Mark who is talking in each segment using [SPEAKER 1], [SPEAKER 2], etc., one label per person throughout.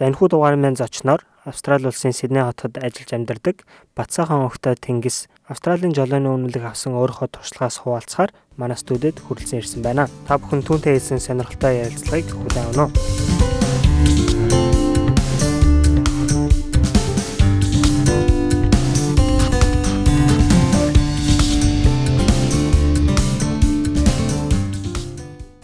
[SPEAKER 1] За энэхүү дугаарын маань зочноор Австрали улсын Сидней хотод ажиллаж амьдардаг Батсайхан охтой Тэнгис Австралийн жолооны үнэлэг авсан өөрийнхөө туршлагаас хуваалцахаар манай студид хүрэлцэн ирсэн байна. Та бүхэн түүнтэй хэлсэн сонирхолтой ярилцлагыг хүлээн авах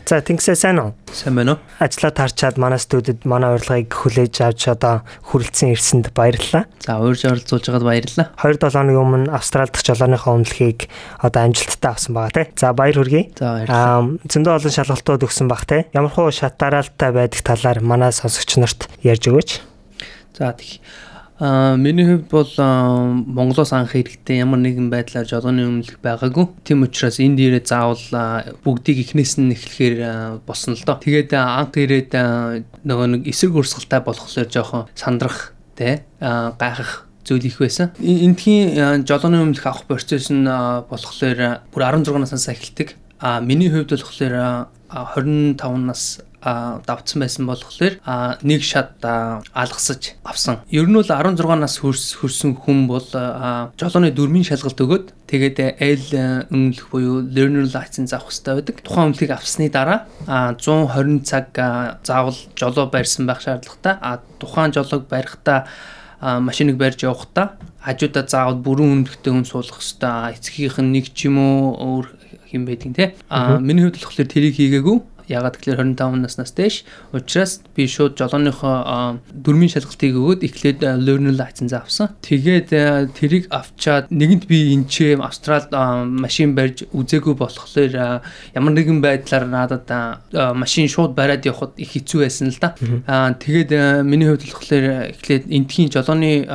[SPEAKER 1] За тэнгисээ сайн уу?
[SPEAKER 2] Сайн байна уу?
[SPEAKER 1] Ажлаа таарчаад манай студид манай урилгыг хүлээж авч одоо хүрэлцэн ирсэнд баярлалаа.
[SPEAKER 2] За уурж оролцуулж байгаад баярлалаа.
[SPEAKER 1] 2-7 хоногийн өмнө Австрали дахь жолооныхоо үнэлэхийг одоо амжилттай авсан байгаа тий. За баяр хүргэе.
[SPEAKER 2] За баярлалаа.
[SPEAKER 1] Аа зөндөө олон шалгалтууд өгсөн баг тий. Ямархуу шат дараалтай байдаг талаар манай сонсогч нарт ярьж өгөөч.
[SPEAKER 2] За тэгье. Аа миний хувьд бол Монголоос анх ирэхдээ ямар нэгэн байдлаар жолооны өмнөлөх байгаагүй. Тийм учраас энд ирээд заавал бүгдийг эхнээс нь эхлэхээр болсон л доо. Тэгээд анх ирээд нөгөө нэг эсрэг урсгалтай болохлээр жоохон сандрах тэ гайхах зүйл их байсан. Эндхийн жолооны өмнөлөх авах процесс нь болохоор бүр 16 наснаас эхэлдэг. А миний хувьд болохоор 25 нас давцсан байсан болохоор нэг шат алгасаж авсан. Ер нь бол 16 нас хүрсэн хүн бол жолооны дөрмийн шалгалт өгөөд тэгээд L өмнөх буюу learner license авах хэрэгтэй байдаг. Тухайн өмнөлийг авсны дараа 120 цаг заавал жолоо барьсан байх шаардлагатай. А тухайн жолоог барихтаа машиныг барьж явахдаа хажуудаа заавал бүрэн үнэлгээтэй хүн суулгах хэрэгтэй. Эцгийнх нь нэг ч юм уу өөр хэм байдгийг те. А миний хувьд болохоор тэрийг хийгээгүй Ягаад гэвэл 25 наснаас дээш учраас би шууд жолооныхоо дөрмийн шалгалтыг өгөөд эхлээд learner license авсан. Тэгээд тэрийг авчаад нэгэнт би энчээ Австралид машин барьж үзээгүй болохоор ямар нэгэн байдлаар надад машин шууд бариад явхад их хэцүү байсан л да. Тэгээд миний хувьд болохоор эхлээд энтхийн жолооны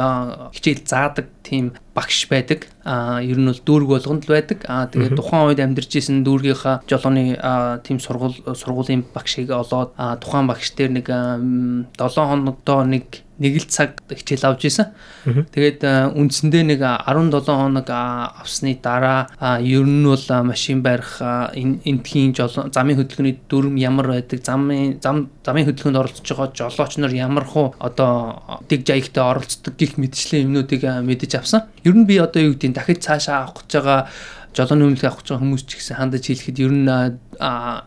[SPEAKER 2] хичээл заадаг тийм багш байдаг. Аа ер нь бол дүүрэг болгонд л байдаг. Аа тэгээд тухайн үед амьдарч исэн дүүргийнхаа жолооны тийм сургууль сургуулийн багшийг олоод тухайн багш дээр нэг 7 хоногдоо нэг нэг л цаг хичээл авч исэн. Тэгээд үндсэндээ нэг 17 хоног авсны дараа ер нь бол машин барих энтхийн замын хөдөлгөөний дүрм ямар байдаг, замын зам замын хөдөлгөөнд оролцож байгаа жолооч нар ямар хуу одоо дэг жаягтай оролцдог гих мэдчлэн юмнуудыг мэдэж авсан. Ер нь би одоо юу гэдэг дахиж цаашаа авах гэж байгаа жолооны үнэлгээ авах гэж байгаа хүмүүс ч гэсэн хандаж хэлэхэд ер нь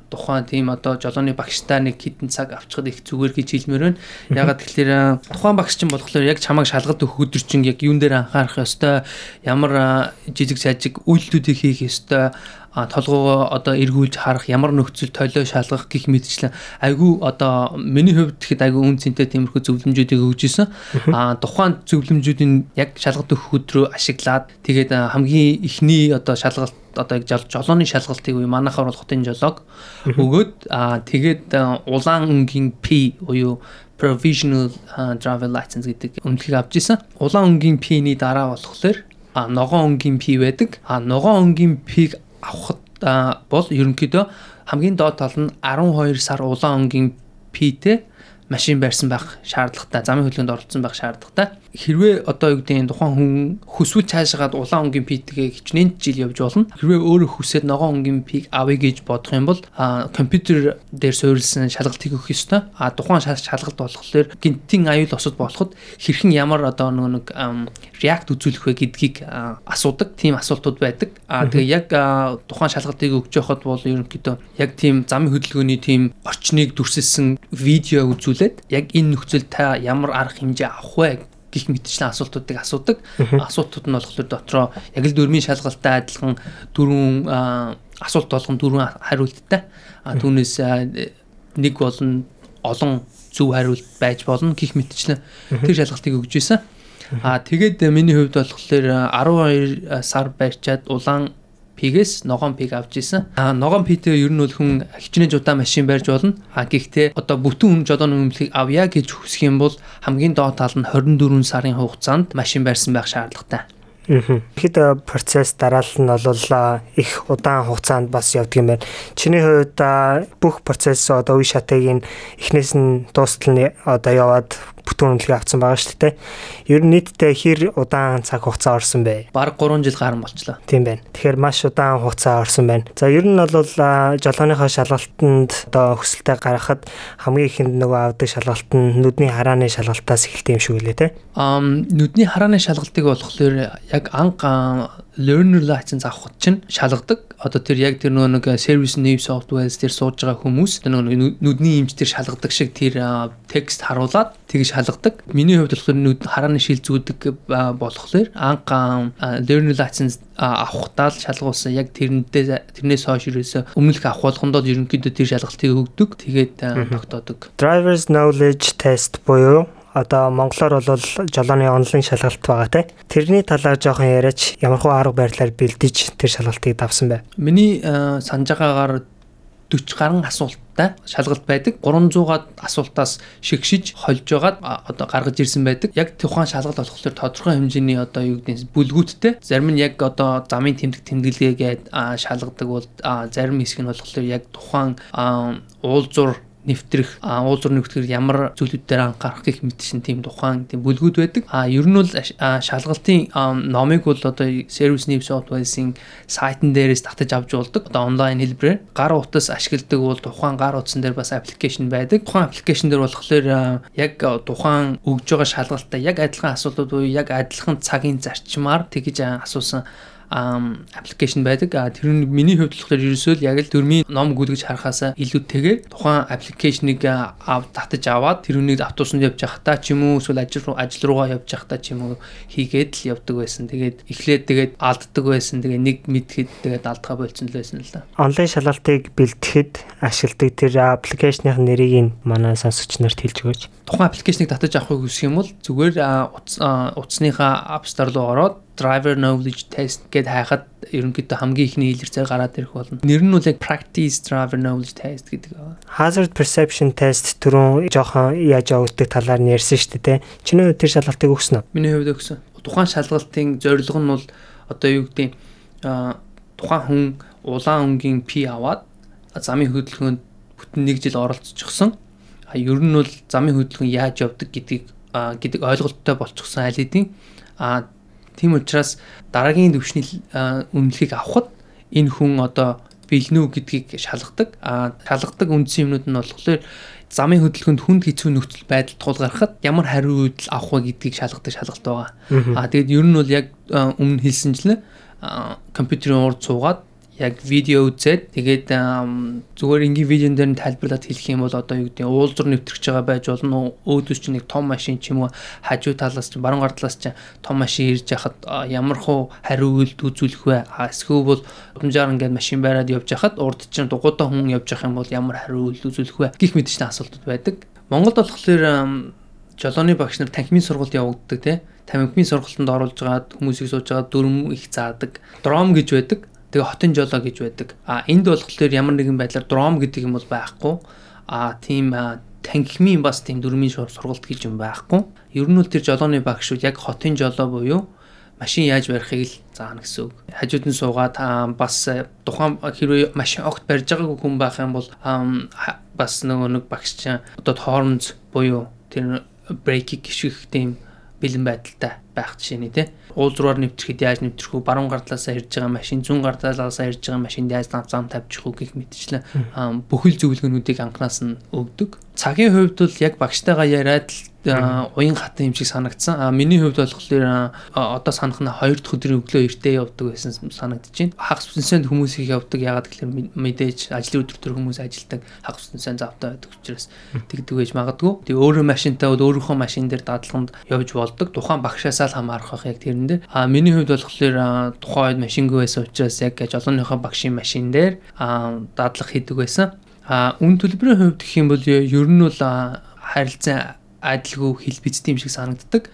[SPEAKER 2] тухайн тийм одоо жолооны багштай нэг хитэн цаг авчихад их зүгээр гэж хэлмээр байна. Ягаад тэгэхээр тухайн багш чинь болохоор яг чамайг шалгад өгөх өдөр чинь яг юун дээр анхаарах ёстой, ямар жижиг сажиг үйлдэлүүдийг хийх ёстой толгоогоо одоо эргүүлж харах ямар нөхцөл толио шалгах гих мэтчлэн айгүй одоо миний хувьд тэгэхэд айгүй үн цэнтэй тиймэрхүү зөвлөмжүүдийг өгж исэн. А тухайн зөвлөмжүүдийн яг шалгалт өгөх өдрөө ашиглаад тэгээд хамгийн ихний одоо шалгалт одоо яг жолооны шалгалтыг уу манайхаар бол хотын жолоог өгөөд а тэгээд улаан өнгийн P буюу provisional travel license гэдэг үнэлгийг авч исэн. Улаан өнгийн P-ний дараа болохоор а ногоон өнгийн P байдаг. А ногоон өнгийн P-г авахд бол ерөнхийдөө хамгийн доод тал нь 12 сар улаан өнгийн P-тэй машин барьсан байх шаардлагатай, замын хөдөлгөөнд оролцсон байх шаардлагатай хэрвээ одоо юу гэдэг нь тухайн хүн хүсвэл цаашаагаад улаан өнгийн пиктэйгээ хичнээн жил явж болно. Хэрвээ өөрөө хүсээд ногоон өнгийн пик авъя гэж бодох юм бол компьютер дээр суурилсан шалгалтыг өгөх ёстой. А тухайн шалгалт болохоор гинтийн аюул осод болоход хэрхэн ямар одоо нэг React үзүүлэх вэ гэдгийг асуудаг. Тийм асуултууд байдаг. А тэгээ яг тухайн шалгалтыг өгч явахад бол ерөнхийдөө яг тийм замын хөдөлгөөний тийм орчныг дүрсэлсэн видео үзүүлээд яг энэ нөхцөл та ямар арга хэмжээ авах вэ гих мэтчлэн асуултуудыг асуудаг. Асуултууд нь болохоор дотроо яг л дөрмийн шалгалттай адилхан дөрвөн асуулт болгон дөрвөн хариулттай. А түүнээс нэг болон олон зөв хариулт байж болно гих мэтчлэн тэр шалгалтыг өгж исэн. А тэгээд миний хувьд болохоор 12 сар барьчаад улаан пигээс ногоон пиг авч исэн. А ногоон пигтэй ер нь бол хүн хичнээн жудаа машин барьж болно. А гэхдээ одоо бүтэн өмнө жодооны өмнөлийг авъя гэж хүсэх юм бол хамгийн доод тал нь 24 сарын хугацаанд машин барьсан байх шаардлагатай.
[SPEAKER 1] Хэд процесс дараалал нь бол их удаан хугацаанд бас явдаг юм байна. Чиний хувьд бүх процесс одоо үе шатыг эхнээс нь дуустал нь одоо яваад бүтэн үнэлгээ авсан байгаа шүү дээ. Ер нь нийтдээ хэр удаан цаг хугацаа орсон бэ?
[SPEAKER 2] Бараг 3 жил гарсан болчлоо.
[SPEAKER 1] Тийм байна. Тэгэхээр маш удаан хугацаа орсон байна. За ер нь бол жолооныхоо шалгалтанд одоо өсөлтөд гаргахад хамгийн ихэнд нөгөө авдаг шалгалт нь нүдний харааны шалгалтаас эхэлт юм шиг үлээ те.
[SPEAKER 2] Аа нүдний харааны шалгалтыг болохоор яг анх learner license авахд чинь шалгадаг. Одоо тэр яг тэр нөгөө нэг service name software-с тэр сууж байгаа хүмүүс нөгөө нүдний имж тэр шалгадаг шиг тэр текст харуулад тэгж шалгадаг. Миний хувьд болохоор нүд харааны шил зүүдэг болохоор анх learner license авахдаа л шалгуулсан. Яг тэрнээ тэрнээс хойш ерөөсө өмнөх авах болгондоо ерөнхийдөө тэр шалгалтыг өгдөг. Тэгээд тогтоодог.
[SPEAKER 1] Driver's knowledge test буюу одоо монголоор бол жолооны онлайн шалгалт байгаа те. Тэрний талаар жоохон яриач ямархуу арга барилаар бэлдэж тэр шалгалтыг давсан бай.
[SPEAKER 2] Миний санаж байгаагаар 40 гаруй асуулттай шалгалт байдаг. 300-аад асуултаас шигшиж хольж байгаад одоо гаргаж ирсэн байдаг. Яг тухайн шалгалт болохоор тодорхой хэмжээний одоо юу гэдэг нь бүлгүүттэй. Зарим нь яг одоо замын тэмдэг тэмдэглэгээд шалгадаг бол зарим хэсэг нь болохоор яг тухайн уулзуур нэвтрэх уулзуур нэвтгэр ямар зүйлүүд дээр анхаарах гэх мэт шин тийм тухайн тийм бүлгүүд байдаг. А ер нь бол шалгалтын номыг бол одоо Service News Software-ийн сайтн дээрээс татаж авч болдог. Одоо онлайн хэлбэрээр гар утас ашигладаг бол тухайн гар утсан дээр бас аппликейшн байдаг. Тухайн аппликейшн дээр болохоор яг тухайн өгж байгаа шалгалтаа яг адилхан асуултууд буюу яг адилхан цагийн зарчмаар тэгж асуусан аппликейшн байдаг. Тэр нь миний хувьд болохоор ерөөсөө л яг л дөрмийн ном гүйлгэж харахаас илүүтэйгээр тухайн аппликейшнийг ав татаж аваад тэр үнийг автобусанд явж байхдаа ч юм уу эсвэл ажил руу ажил руугаа явж байхдаа ч юм уу хийгээд л явдаг байсан. Тэгээд эхлээд тэгээд алддаг байсан. Тэгээд нэг мэдхэд тэгээд алдгаа болцсон л байсан л да.
[SPEAKER 1] Онлайн шалгалтыг бэлтгэхэд ашигладаг тэр аппликейшных нэрийг манай сонсогч нарт хэлж өгөөч.
[SPEAKER 2] Тухайн аппликейшнийг татаж авахыг хүсэх юм бол зүгээр утасныхаа App Store руу ороод driver knowledge test гэд хайхад ерөнхийдөө хамгийн ихний хэлэрцээр гараад ирэх болно. Нэр нь яг practice driver knowledge test гэдэг.
[SPEAKER 1] Hazard perception test түрүүн жоохон яаж явагддаг талаар нь ярьсан шүү дээ. Чиний тэр шалгалтыг өгсөн үү?
[SPEAKER 2] Миний хувьд өгсөн. Тухайн шалгалтын зорилго нь бол одоо юу гэдэг аа тухайн хүн улаан өнгийн P аваад замын хөдөлгөөнд бүтэн нэг жил оролцчихсон. Ер нь бол замын хөдөлгөөн яаж явдаг гэдгийг гэдэг ойлголттой болчихсон аль хэдийн а Тийм учраас дараагийн төвшний үнэлгийг авахд энэ хүн одоо бэлнүү гэдгийг шалгадаг. А шалгадаг үндсэн юмнууд нь болохоор замын хөдөлгөөнд хүнд хэцүү нөхцөл байдал тулгархад ямар хариу үйлдэл авах вэ гэдгийг шалгадаг шалгалт байгаа. А тэгээд ер нь бол яг өмнө хэлсэнчлэн компьютерийн урд суугаад яг видео үзээд тэгээд зүгээр ингийн видеон дээр нь тайлбарлаад хэлэх юм бол одоо юу гэдэг уулзур нэвтрэж байгаа байж болно. Өөдөөс чинь нэг том машин ч юм уу хажуу талаас чинь баруун гар талаас чинь том машин ирж яхад ямар хуу хариу үйлд үзүүлэх вэ? Эсвэл бол удамжаар ингээд машин бариад явж яхад урд чинь дугуйтаа хүн явж явах юм бол ямар хариу үйлд үзүүлэх вэ? Гих мэдчихэн асуултууд байдаг. Монголд болохоор жолооны багш нар танхимын сургалт явагддаг тий танхимын сургалтанд оруулж байгаа хүмүүсийг сууж байгаа дүрм их заадаг. Дром гэж байдаг Тэгээ хотын жолоо гэж байдаг. А энд болохоор ямар нэгэн байдлаар дром гэдэг юм бол байхгүй. А тийм танхимын бас тийм дөрмийн сургалт гэж юм байхгүй. Ер нь бол тэр жолооны багшууд яг хотын жолоо буюу машин яаж барихыг л заана гэсэн үг. Хажууд нь суугаад бас тухайн хэрвээ машин огт барьж байгаагүй хүн байх юм бол бас нөгөө нэг багш чинь одоо хоормц буюу тэр брейкийг гიშгэх тийм бэлэн байдалтай байх жишээний тий. Уулзруугаар нэвтрэхэд яаж нэвтрэх вэ? Баруун гартлаасаа ирж байгаа машин, зүүн гартлаасаа ирж байгаа машинд яаж зам тавьчих вэ гэх мэтчлэн бүхэл зөвлөгөөнүүдийг анханаас нь өгдөг. Цагийн хувьд бол яг багштайгаа яриад л уян хатан юм шиг санагдсан. А миний хувьд болохоор одоо санах нь хоёр дахь өдрийн өглөө эртээ явдаг байсан байна. Хагас бүсэнсэнд хүмүүс их явдаг. Ягаад гэхээр мэдээж ажлын өдөр төр хүмүүс ажилдаг. Хагас бүсэнсэнд завтай байдаг учраас тэгдэг байж магадгүй. Тэгээ өөрөө машинтай бол өөрийнхөө машин дээр дадлаханд явж болдог. Тухайн багшаасаа л хамаарах байх яг тэрэн дээр. А миний хувьд болохоор тухайн үед машингүй байсан учраас яг жолооныхоо багшийн машин дээр дадлах хийдэг байсан. А үн төлбөрийн хувьд гэх юм бол ер нь бол харилцан адилгүй хэл бицтэй юм шиг санагддаг.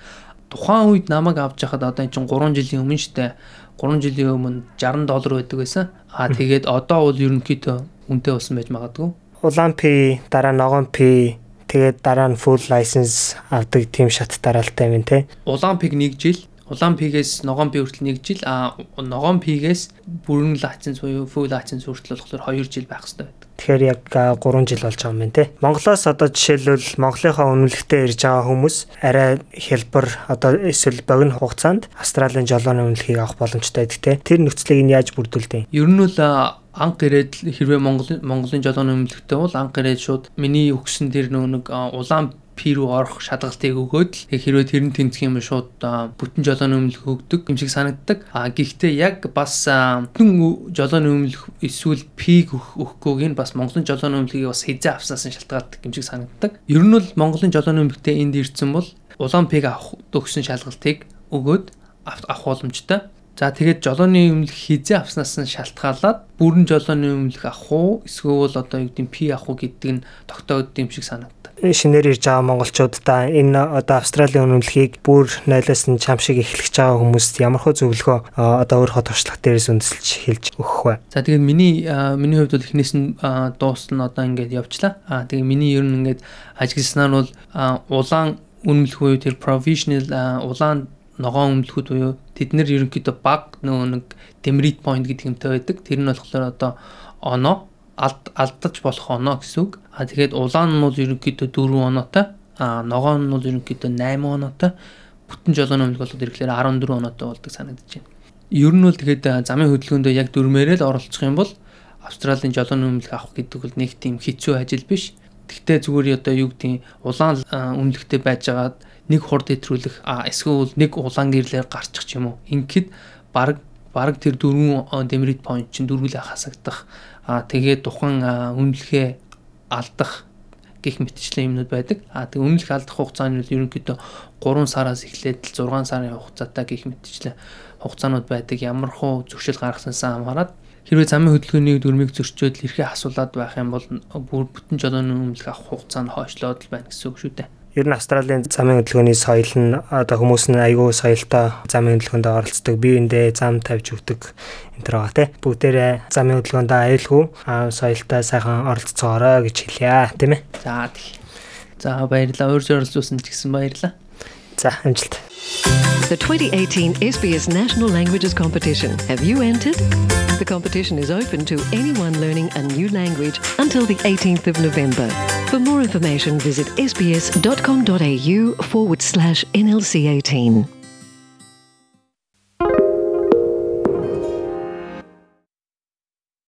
[SPEAKER 2] Тухайн үед намайг авч яхад одоо энэ чинь 3 жилийн өмнө штэ 3 жилийн өмнө 60 доллар байдаг байсан. Аа тэгээд одоо бол ерөнхийдөө үнэтэй болсон байж магадгүй.
[SPEAKER 1] Улаан P дараа ногоон P тэгээд дараа нь full license авдаг team шат дараалтай юм те.
[SPEAKER 2] Улаан пиг 1 жил, улаан пигээс ногоон пиг хүртэл 1 жил, а ногоон пигээс бүрэн license буюу full license хүртэл болохоор 2 жил байх хэрэгтэй байдаг.
[SPEAKER 1] Тэгэхээр яг 3 жил болж байгаа юм байна те. Монголоос одоо жишээлбэл Монголынхаа үнэлэхтэй ирж байгаа хүмүүс арай хэлбэр одоо эсвэл богино хугацаанд Австралийн жолооны үнэлэхийг авах боломжтой байдаг те. Тэр нөхцөлийг нь яаж бүрдүүлдэг?
[SPEAKER 2] Ер нь а, анх ирээд хэрвээ Монголын Монголын жолооны өмнөлттэй бол анх ирээд шууд миний өгсөн тэр нэг улаан рүү орох шалгалтыг өгөөд л хэрвээ тэр нь тэнцэх юм шууд бүтэн жолооны өмнөлт өгдөг юм шиг санагддаг. А гэхдээ яг бас бүтэн жолооны өмнөлт эсвэл пиг өгөхгүйг нь бас Монголын жолооны өмнөлтийг бас хизээ авснаас нь шалтгаалдаг юм шиг санагддаг. Ер нь бол Монголын жолооны өмнөлттэй энд ирсэн бол улаан пиг авах өгсөн шалгалтыг өгөөд авах боломжтой. За тэгээд жолооны өмнөх хизээ авснаас нь шалтгаалаад бүрэн жолооны өмнөх авах уу эсвэл одоо юу гэдэг пи авах уу гэдэг нь тогтоогдсон юм шиг санагдав.
[SPEAKER 1] шинээр ирж байгаа монголчуудаа энэ одоо Австралийн үнэмлэхийг бүр нойлоос нь чам шиг эхлэж байгаа хүмүүст ямар хөө зөвлөгөө одоо өөрийнхөө туршлага дээрээс үндэслэж хэлж өгөх вэ?
[SPEAKER 2] За тэгээд миний миний хувьд бол эхнээс нь дуусна одоо ингээд явчлаа. Аа тэгээд миний ер нь ингээд ажигласнаар бол улаан үнэмлэх буюу тэр provisional улаан ногоон өмлөхүүд буюу тэд нэр ерөнхийдөө баг нөгөө нэг demerit point гэдэг юмтай байдаг. Тэр нь болохоор одоо оноо алд алдаж болох оноо гэсэн үг. А тэгээд улаан нь бол ерөнхийдөө 4 оноотой. А ногоон нь бол ерөнхийдөө 8 оноотой. Бүтэн жолооны өмлөх бол ирэхлээр 14 оноотой болдог санагдаж байна. Ер нь бол тэгээд замын хөдөлгөөндөө яг дөрмээрээ л оролцох юм бол Австралийн жолооны өмлөх авах гэдэг бол нэг тийм хэцүү ажил биш. Гэхдээ зүгээр одоо юу гэдгийг улаан өмнөлттэй байжгаад нэг хурд хэтрүүлэх эсвэл нэг улаан гэрлээр гарчих юм уу. Ингээд баг баг тэр дөрвөн демерит point чинь дөрвөлээ хасагдах а тэгээд тухайн үнэлгээ алдах гих мэтчлэн юмнууд байдаг. А тэг өмнөх алдах хугацааны бол ерөнхийдөө 3 сараас эхлээд 6 сарын хугацаатай гих мэтчлэн хугацаанууд байдаг. Ямар хуу зөрчил гаргасансаа хамаарат хэрвээ замын хөдөлгөөний дүрмийг зөрчөөд л эрхээ асуулаад байх юм бол бүр бүтэн жолооны өмнөх авах хугацаа нь хойшлоод л байна гэсэн үг шүү дээ.
[SPEAKER 1] Ер нь Австралийн замын хөдөлгөөний соёл нь одоо хүмүүс нь айгүй соёлтой замын хөдөлгөөнд оролцдог, биеиндээ зам тавьж өгдөг энэ төр байгаа тий. Бүгдээрээ замын хөдөлгөөнд аюулгүй соёлтой сайхан оролцоорой гэж хэлье тийм ээ.
[SPEAKER 2] За тий. За баярлалаа. Өөр зорилжуулсан ч гэсэн баярлалаа.
[SPEAKER 1] За амжилт.
[SPEAKER 3] The 2018 SBS National Languages Competition. Have you entered? The competition is open to anyone learning a new language until the 18th of November. For more information, visit sbs.com.au forward slash NLC 18.